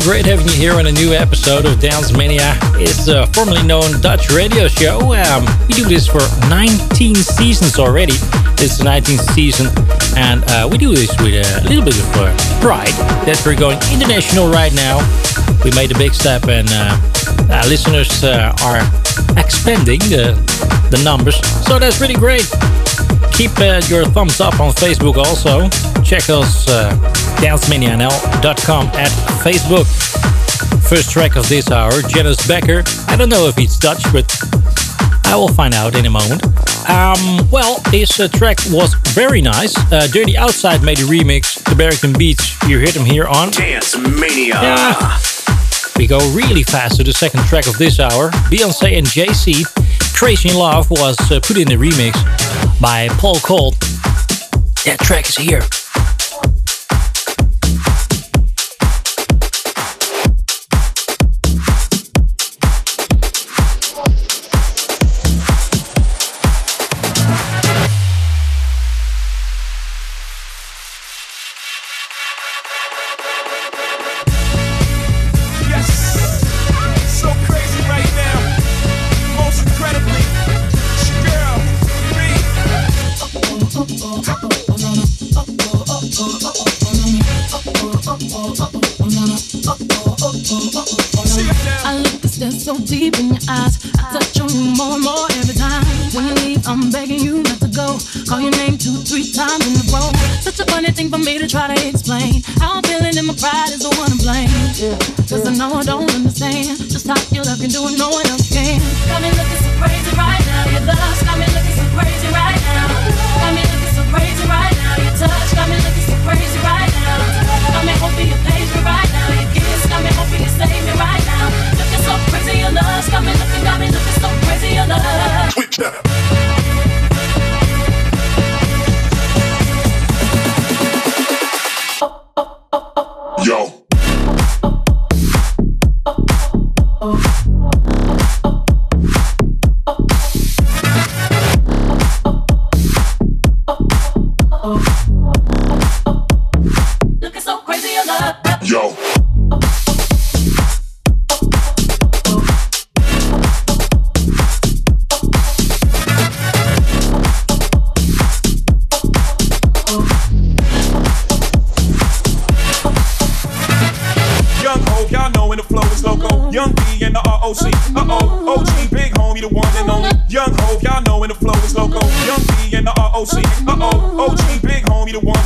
Great having you here on a new episode of Dance Mania. It's a formerly known Dutch radio show. Um, we do this for 19 seasons already. It's the 19th season, and uh, we do this with a little bit of uh, pride that we're going international right now. We made a big step, and uh, listeners uh, are expanding the, the numbers, so that's really great. Keep uh, your thumbs up on Facebook also. Check us uh, dancemania.nl.com at Facebook. First track of this hour, Janice Becker. I don't know if he's Dutch, but I will find out in a moment. Um, well, this uh, track was very nice. Uh, Dirty Outside made a remix to Barrington Beach. You heard him here on Dance Mania. Yeah. We go really fast to the second track of this hour. Beyonce and Jay-Z. Crazy in Love was uh, put in the remix by Paul Colt. That track is here.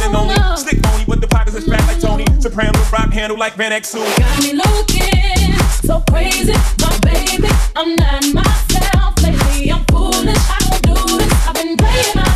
and only. Stick pony with the pockets as fat like Tony. Mm-hmm. Soprano rock handle like Van Exel. Got me looking so crazy, my baby. I'm not myself lately. I'm foolish. I don't do this. I've been playing my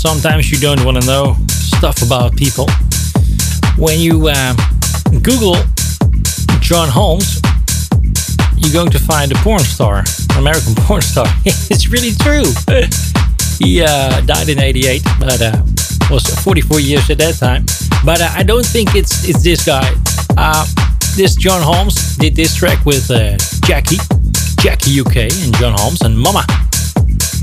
sometimes you don't want to know stuff about people. When you uh, Google John Holmes, you're going to find a porn star, an American porn star. it's really true. he uh, died in '88, but uh, was 44 years at that time. But uh, I don't think it's it's this guy. Uh, this John Holmes did this track with uh, Jackie, Jackie UK, and John Holmes and Mama.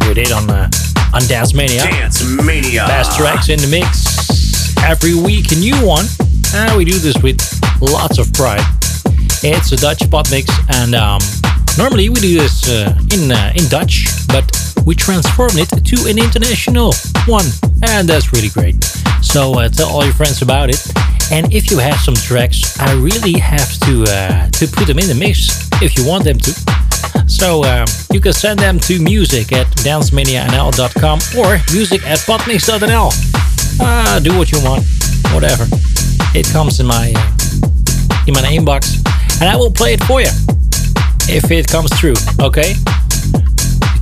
It is on uh, on Dance Mania. Dance Mania. Best tracks in the mix every week, a new one. And we do this with lots of pride. It's a Dutch pot mix, and um, normally we do this uh, in uh, in Dutch, but we transform it to an international one, and that's really great. So uh, tell all your friends about it. And if you have some tracks, I really have to uh, to put them in the mix if you want them to. So um, you can send them to music at dancemanianl.com or music at potmix.nl. Uh, do what you want, whatever. It comes in my uh, in my inbox, and I will play it for you if it comes through. Okay,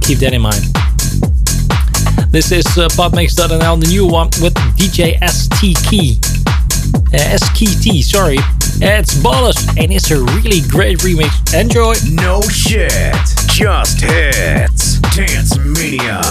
keep that in mind. This is uh, potmix.nl, the new one with DJ ST Key. Uh, SKT, sorry. It's Bolus, and it's a really great remix. Enjoy. No shit. Just hits. Dance Mania.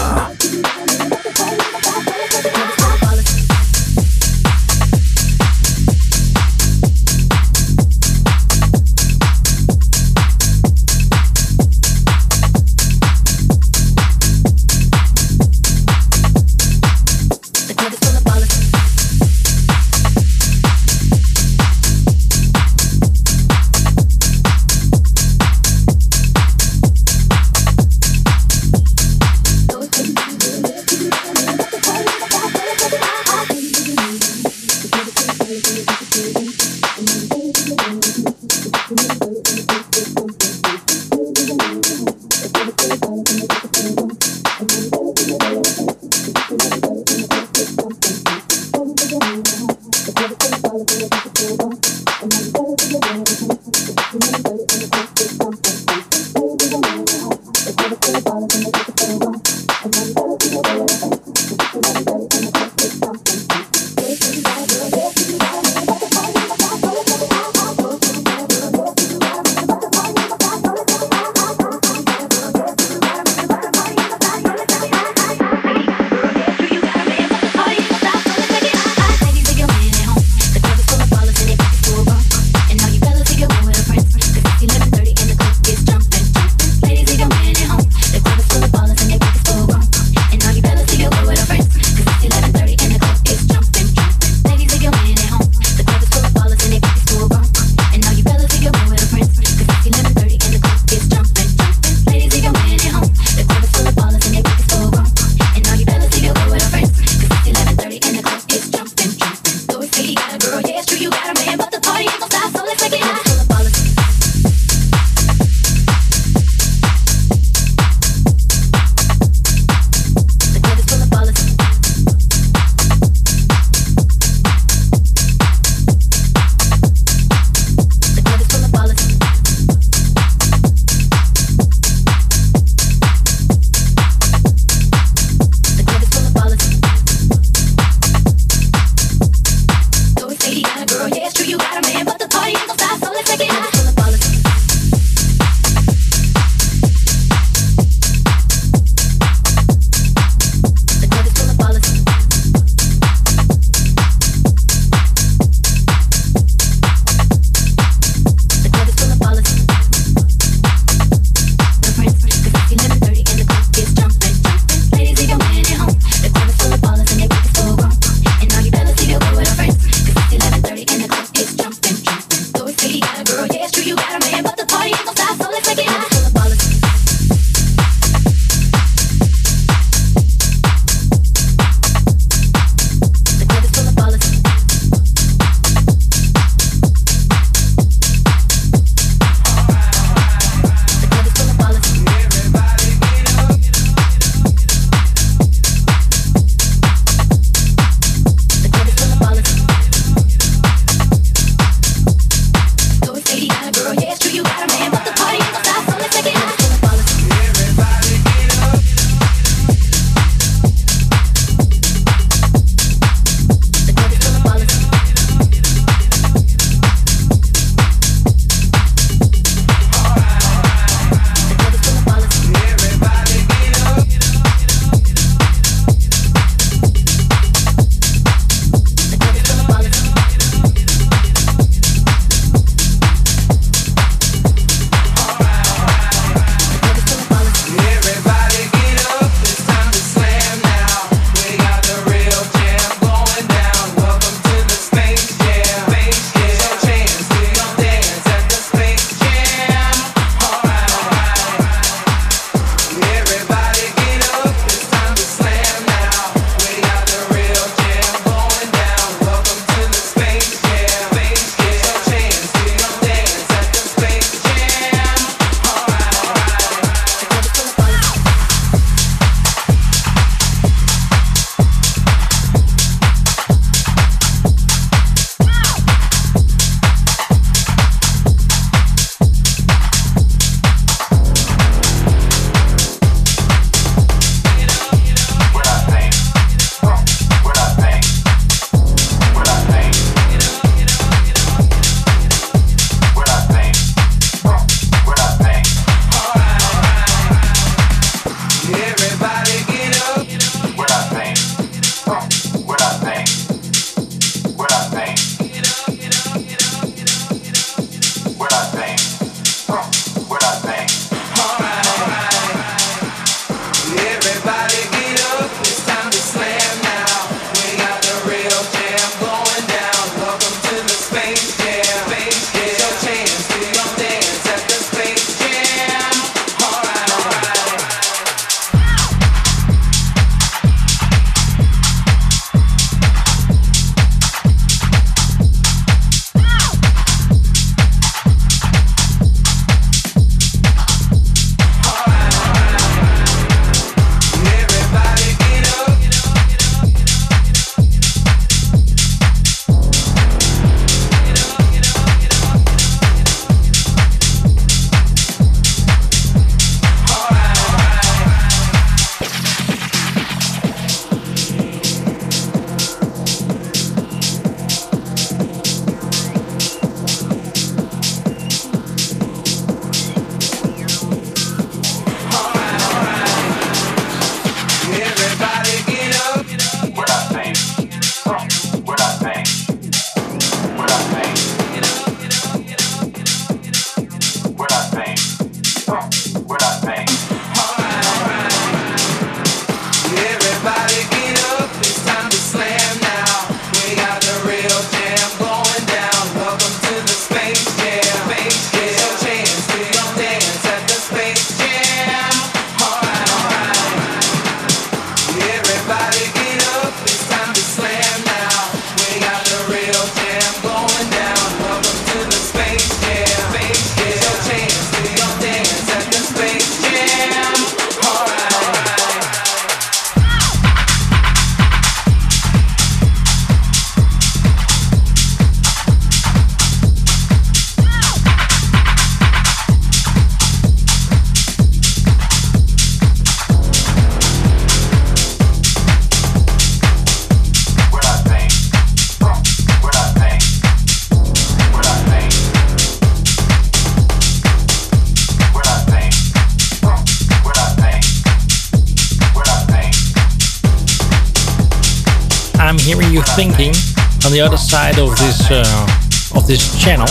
Other side of this uh, of this channel.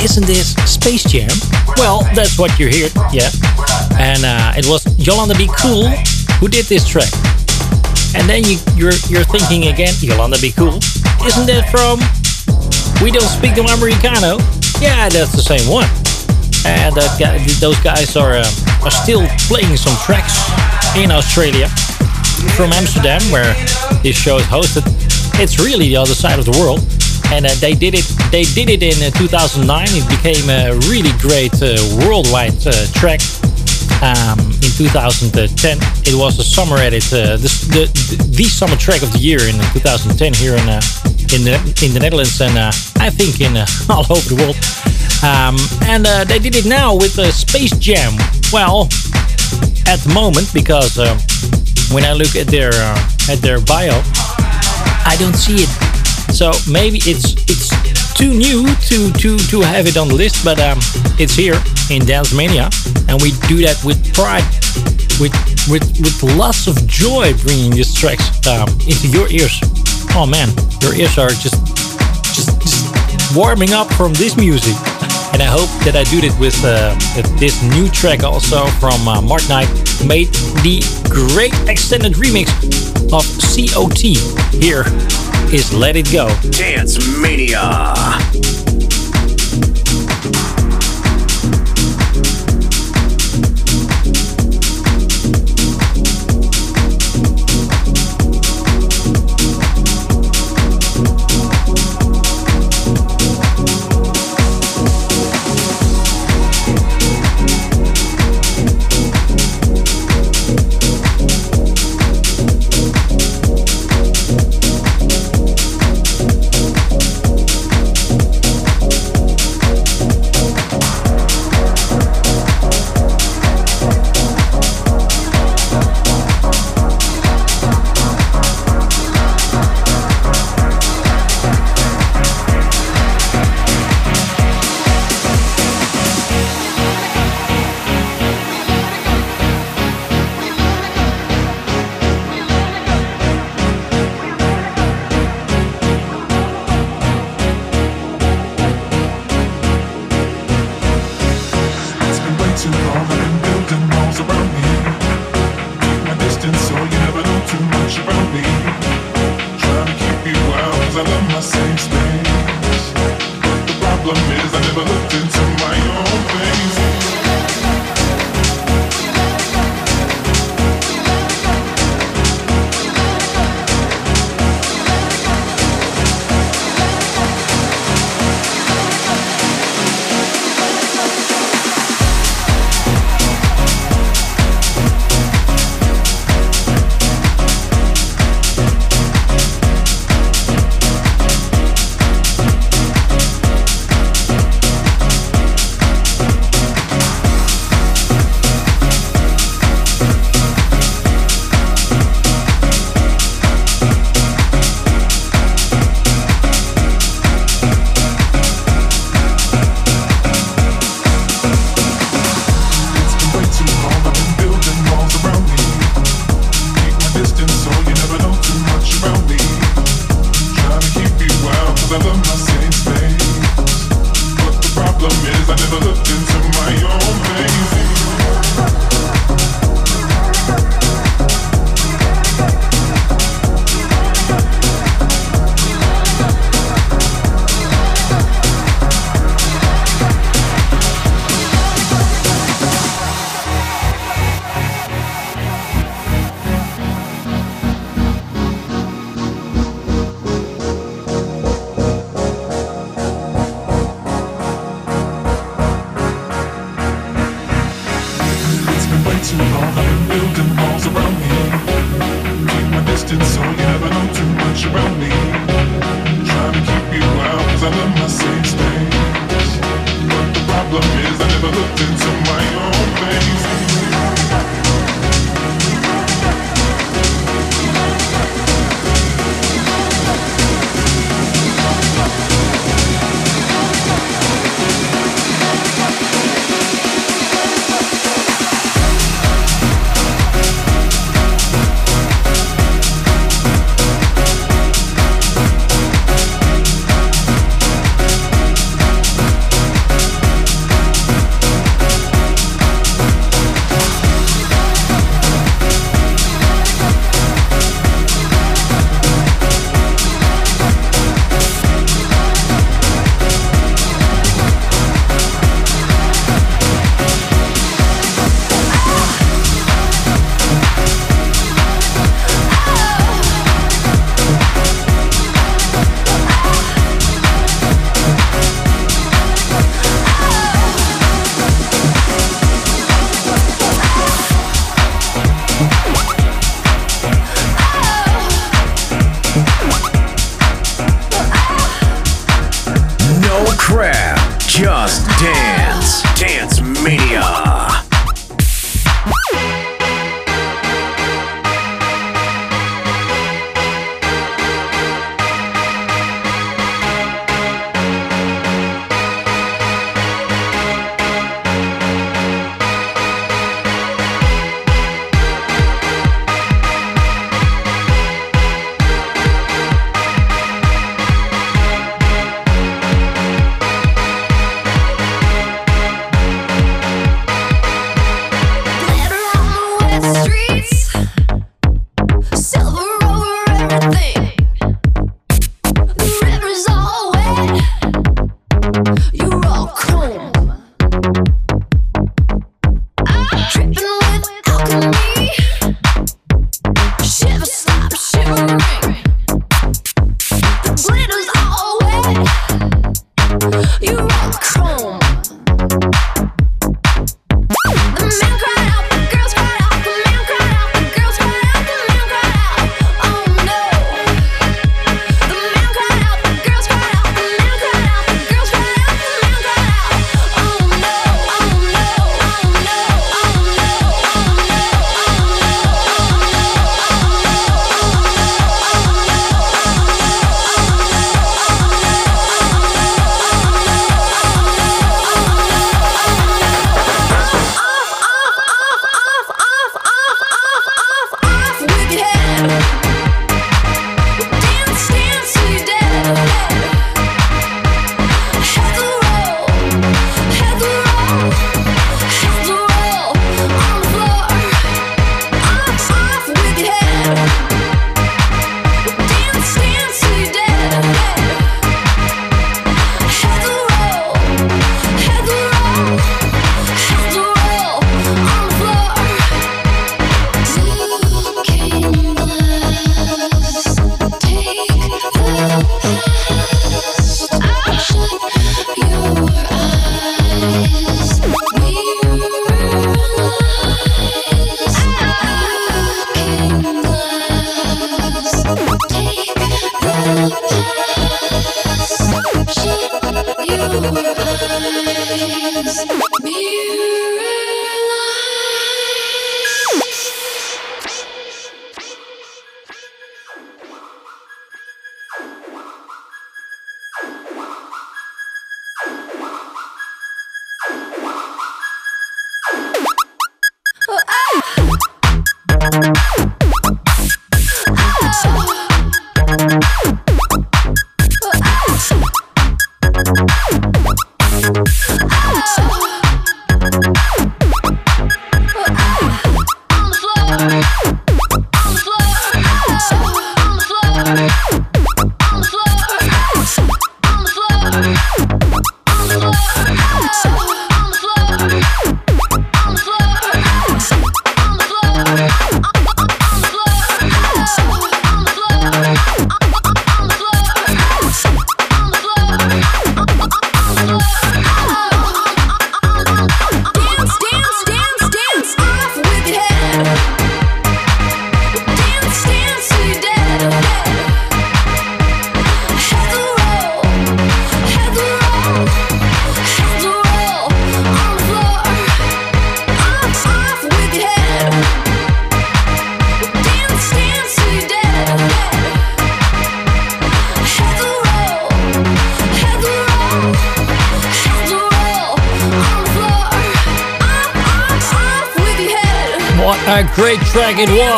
Isn't this Space Jam? Well, that's what you hear, yeah. And uh, it was Yolanda Be Cool who did this track. And then you, you're you're thinking again, Yolanda Be Cool. Isn't that from We Don't Speak No Americano? Yeah, that's the same one. And that guy, those guys are uh, are still playing some tracks in Australia from Amsterdam, where this show is hosted. It's really the other side of the world, and uh, they did it. They did it in uh, 2009. It became a really great uh, worldwide uh, track. Um, in 2010, it was a summer edit, uh, the, the, the summer track of the year in 2010 here in in the in the Netherlands and I think in all over the world. Um, and uh, they did it now with uh, Space Jam. Well, at the moment, because uh, when I look at their uh, at their bio, I don't see it. So maybe it's it's too new to to to have it on the list, but um, it's here in Dance Mania, and we do that with pride, with with with lots of joy, bringing these tracks um, into your ears. Oh man, your ears are just just, just warming up from this music and I hope that I do it with uh, this new track also from uh, Mark Knight made the great extended remix of COT. Here is Let It Go. Dance Mania.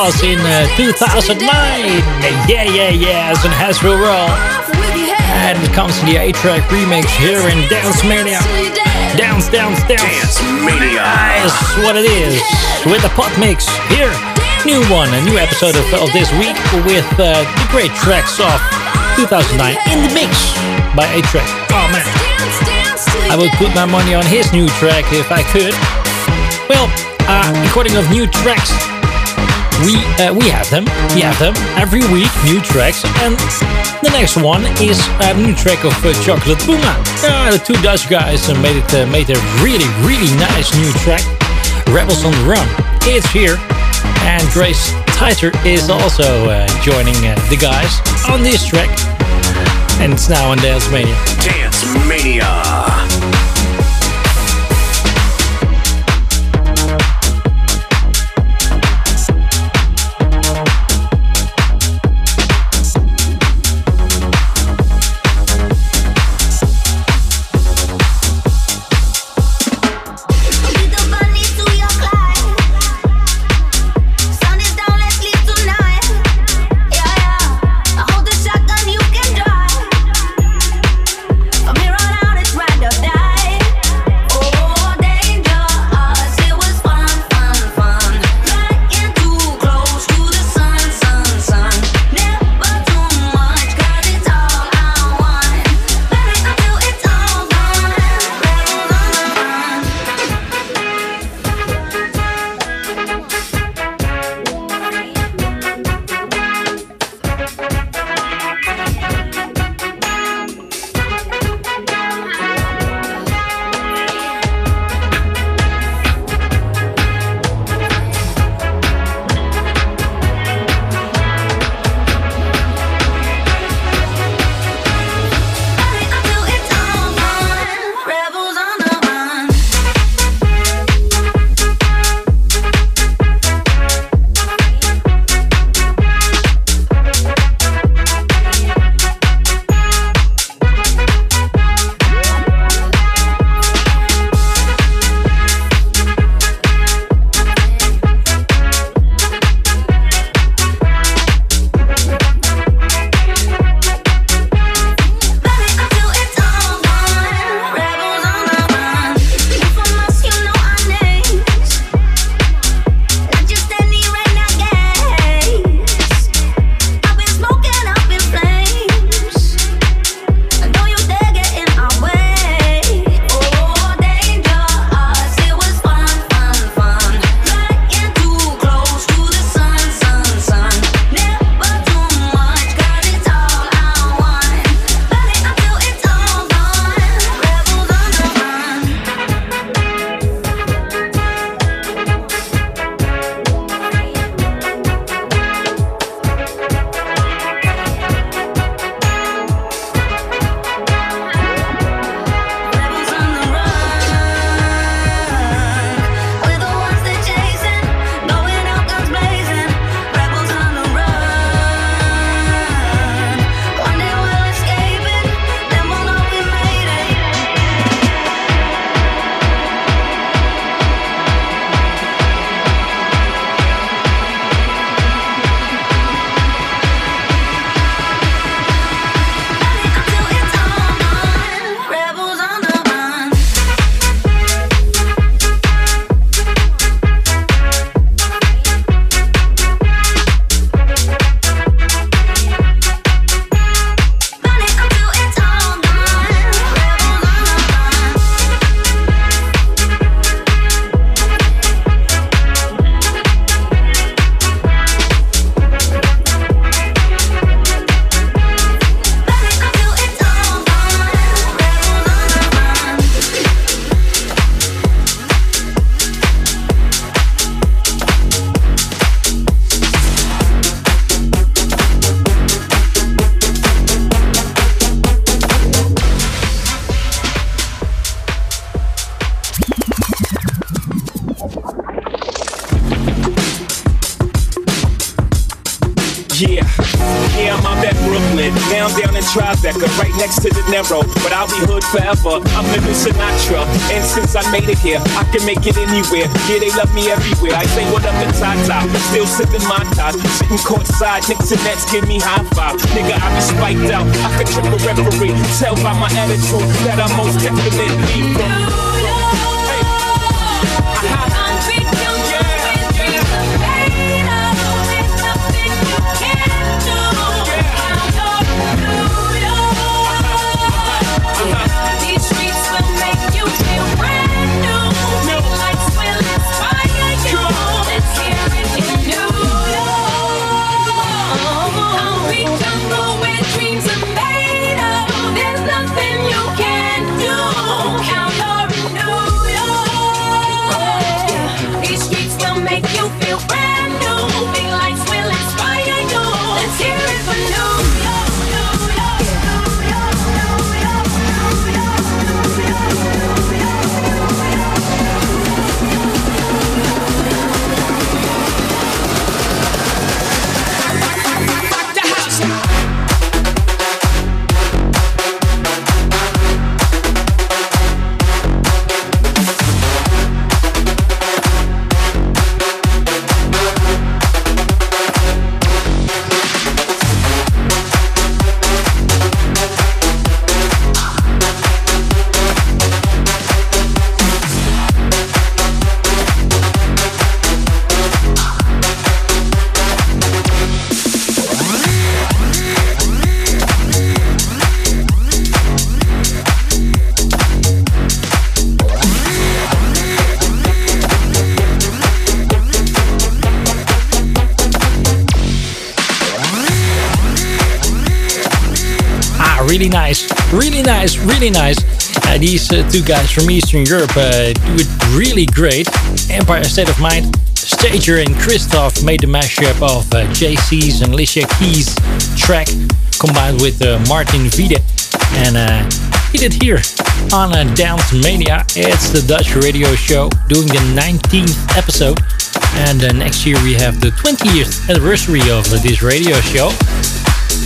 Was in uh, 2009. Yeah, yeah, yeah, as an Hasbro Roll. And it comes to the A-Trak remix here in Dance Mania. Dance, dance, dance. Dance Mania. That's what it is. With the pot mix. Here, new one, a new episode of, of this week with uh, the great tracks of 2009 in the mix by A-Trak. Oh man. I would put my money on his new track if I could. Well, uh, recording of new tracks. We uh, we have them. We have them every week. New tracks, and the next one is a new track of uh, Chocolate Puma. Uh, the two Dutch guys made it uh, made a really really nice new track. Rebels on the Run. It's here, and Grace Titer is also uh, joining uh, the guys on this track. And it's now on Dance Mania. Dance Mania. Can make it anywhere. Yeah, they love me everywhere. I say what up to Tata, still sipping mai tais. Sitting courtside, Knicks and Nets give me high five. Nigga, I be spiked out. I could trip a referee. Tell by my attitude that I'm most definitely from. Really nice, really nice, really nice. Uh, these uh, two guys from Eastern Europe uh, do it really great. Empire State of Mind, Stager and Christoph made the mashup of uh, Jay-Z's and Alicia Keys track combined with uh, Martin Vide. And uh, he did here on uh, Dance Mania. It's the Dutch radio show doing the 19th episode. And next year we have the 20th anniversary of this radio show.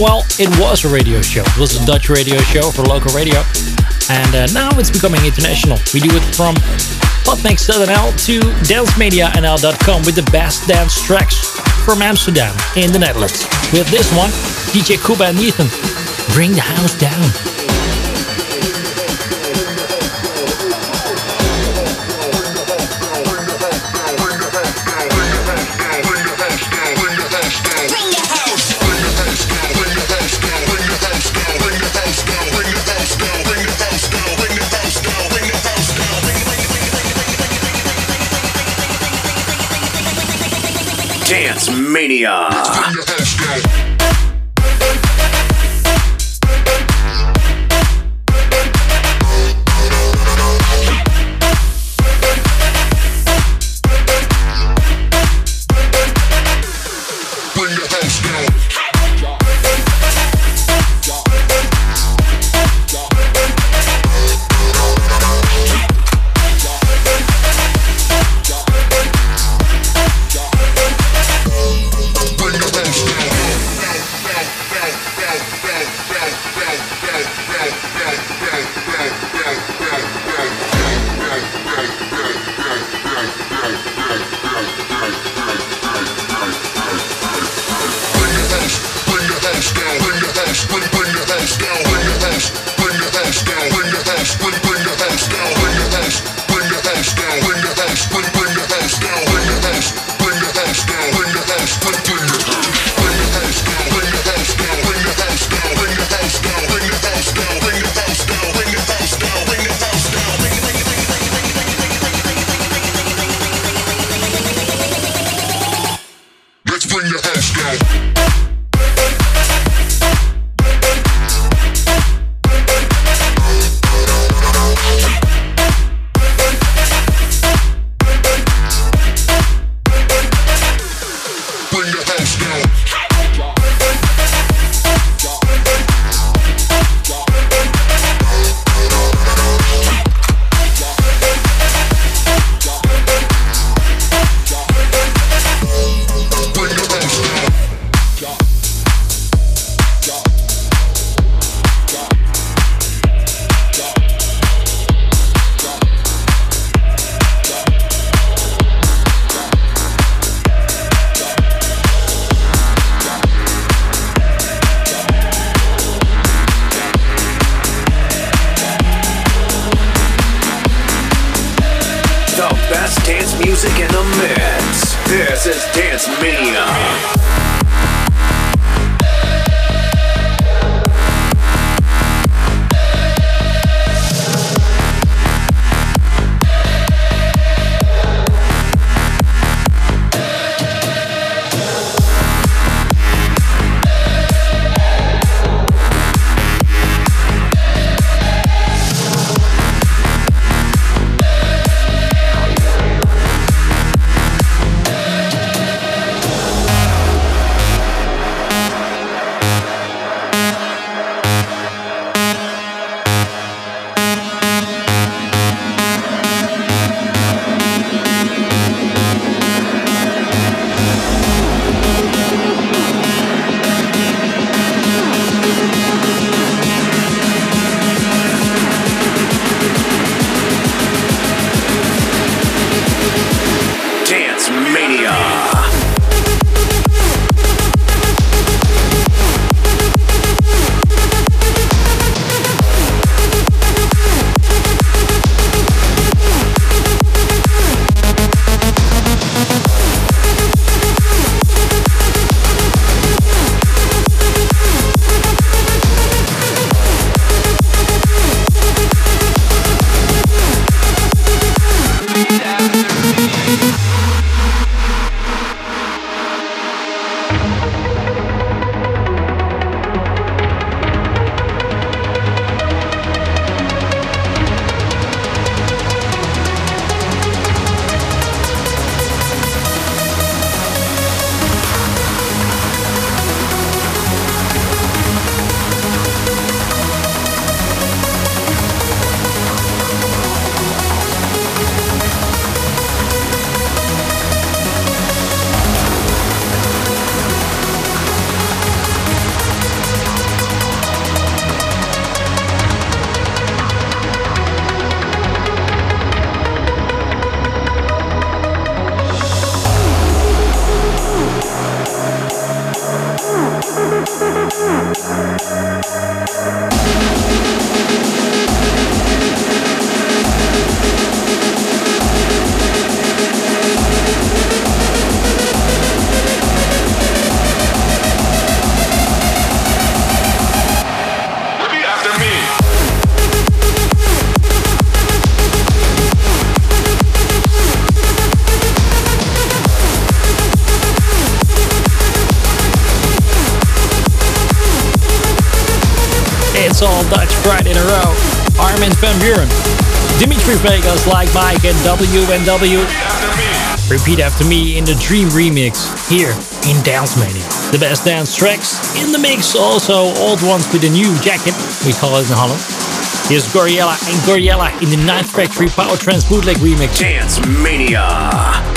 Well, it was a radio show. It was a Dutch radio show for local radio. And uh, now it's becoming international. We do it from Podmix NL to dancemedianl.com with the best dance tracks from Amsterdam in the Netherlands. With this one, DJ Kuba and Ethan, bring the house down. Mania. Vegas like Mike and WNW. Repeat after me in the Dream Remix here in Dance Mania. The best dance tracks in the mix, also old ones with a new jacket, we call it in Holland. Here's Gouryella and Gouryella in the Night Factory Power Trance Bootleg Remix. Dance Mania.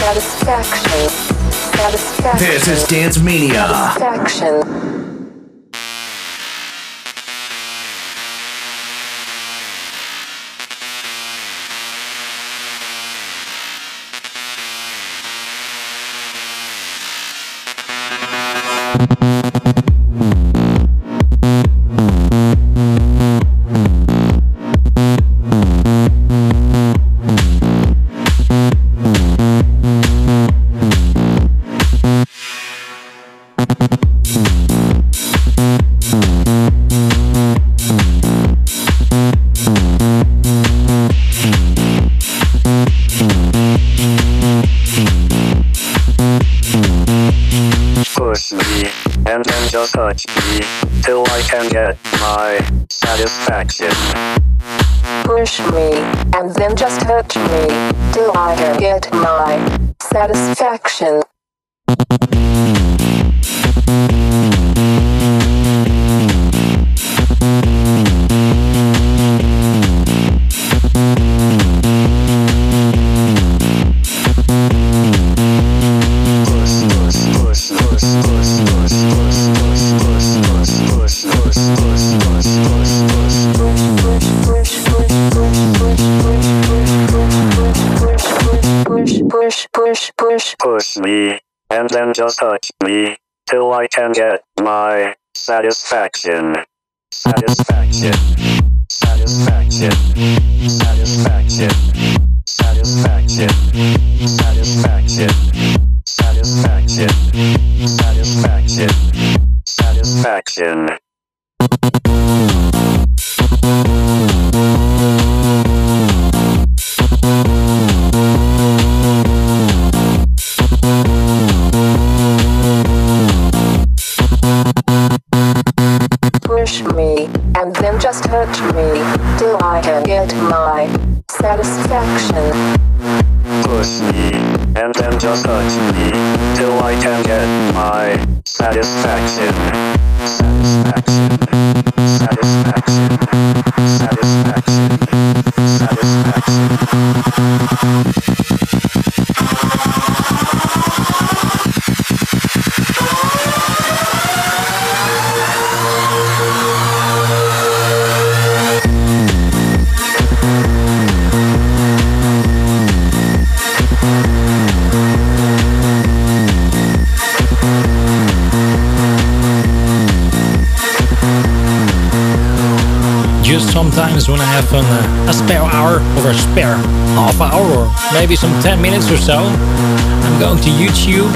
Satisfaction. Satisfaction. This is Dance Mania. Satisfaction. Satisfaction. Push me, and then just hurt me, till I can get my satisfaction. Push me, and then just touch me till I can get my satisfaction. Satisfaction. Satisfaction. Satisfaction. When I have an, uh, a spare hour or a spare half hour or maybe some 10 minutes or so, I'm going to YouTube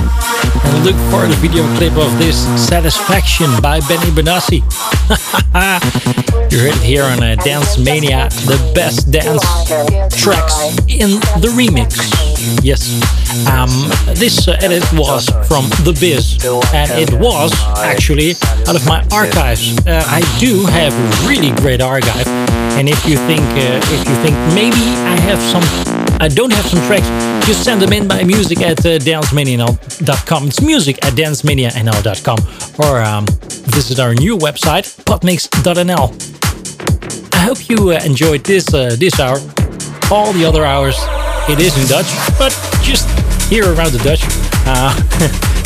and look for the video clip of this Satisfaction by Benny Benassi. you heard it here on uh, Dance Mania, the best dance tracks in the remix. Yes, um, this uh, edit was from The Biz, and it was actually out of my archives. Uh, I do have a really great archive, and if you think uh, if you think maybe I have some, I don't have some tracks, just send them in by music at uh, dancemania.com. It's music at dancemania.com, or um, visit our new website podmix.nl. I hope you uh, enjoyed this uh, this hour. All the other hours, it is in Dutch, but just here around the Dutch. Uh,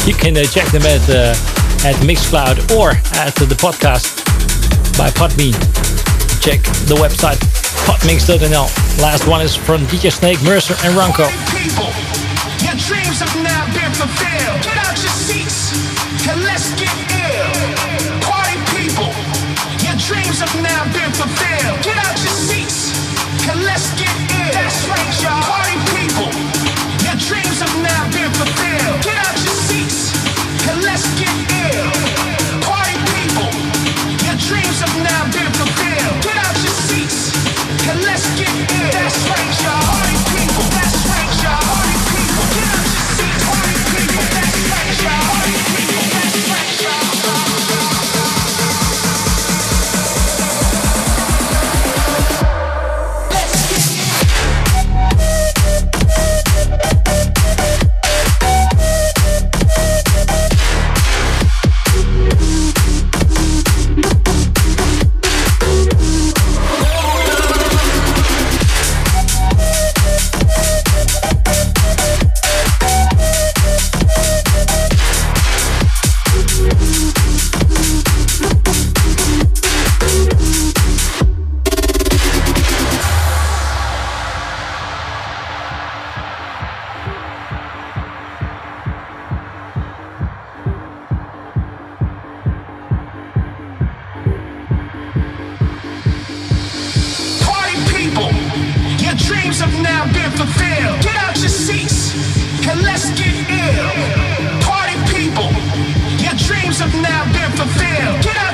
you can uh, check them at at Mixcloud or at the podcast by Podbean. Check the website podmix.nl. Last one is from DJ Snake, Mercer, and Ranko. people. Your dreams have now been fulfilled. Get out your seats and let's get ill. Party people. Your dreams have now been fulfilled. Get out your seats and let's get ill. That's right, y'all. Party people. Your dreams have now been fulfilled. Get out your seats and let's get ill. Your dreams have now been fulfilled. Get out your seats and let's get ill. Party people, your dreams have now been fulfilled. Get out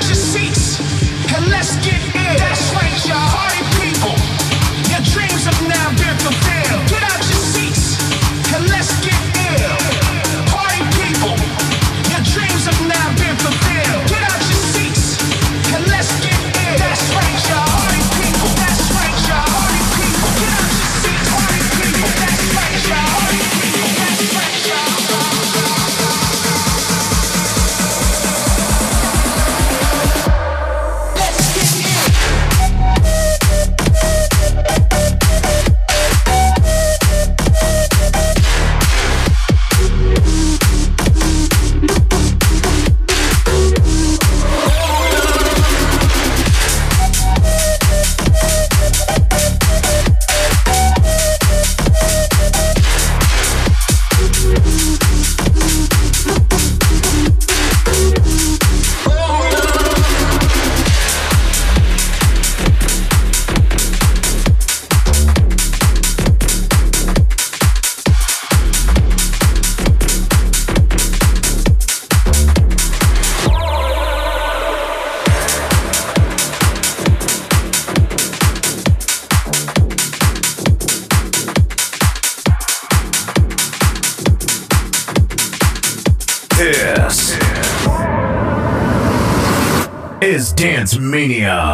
Mania.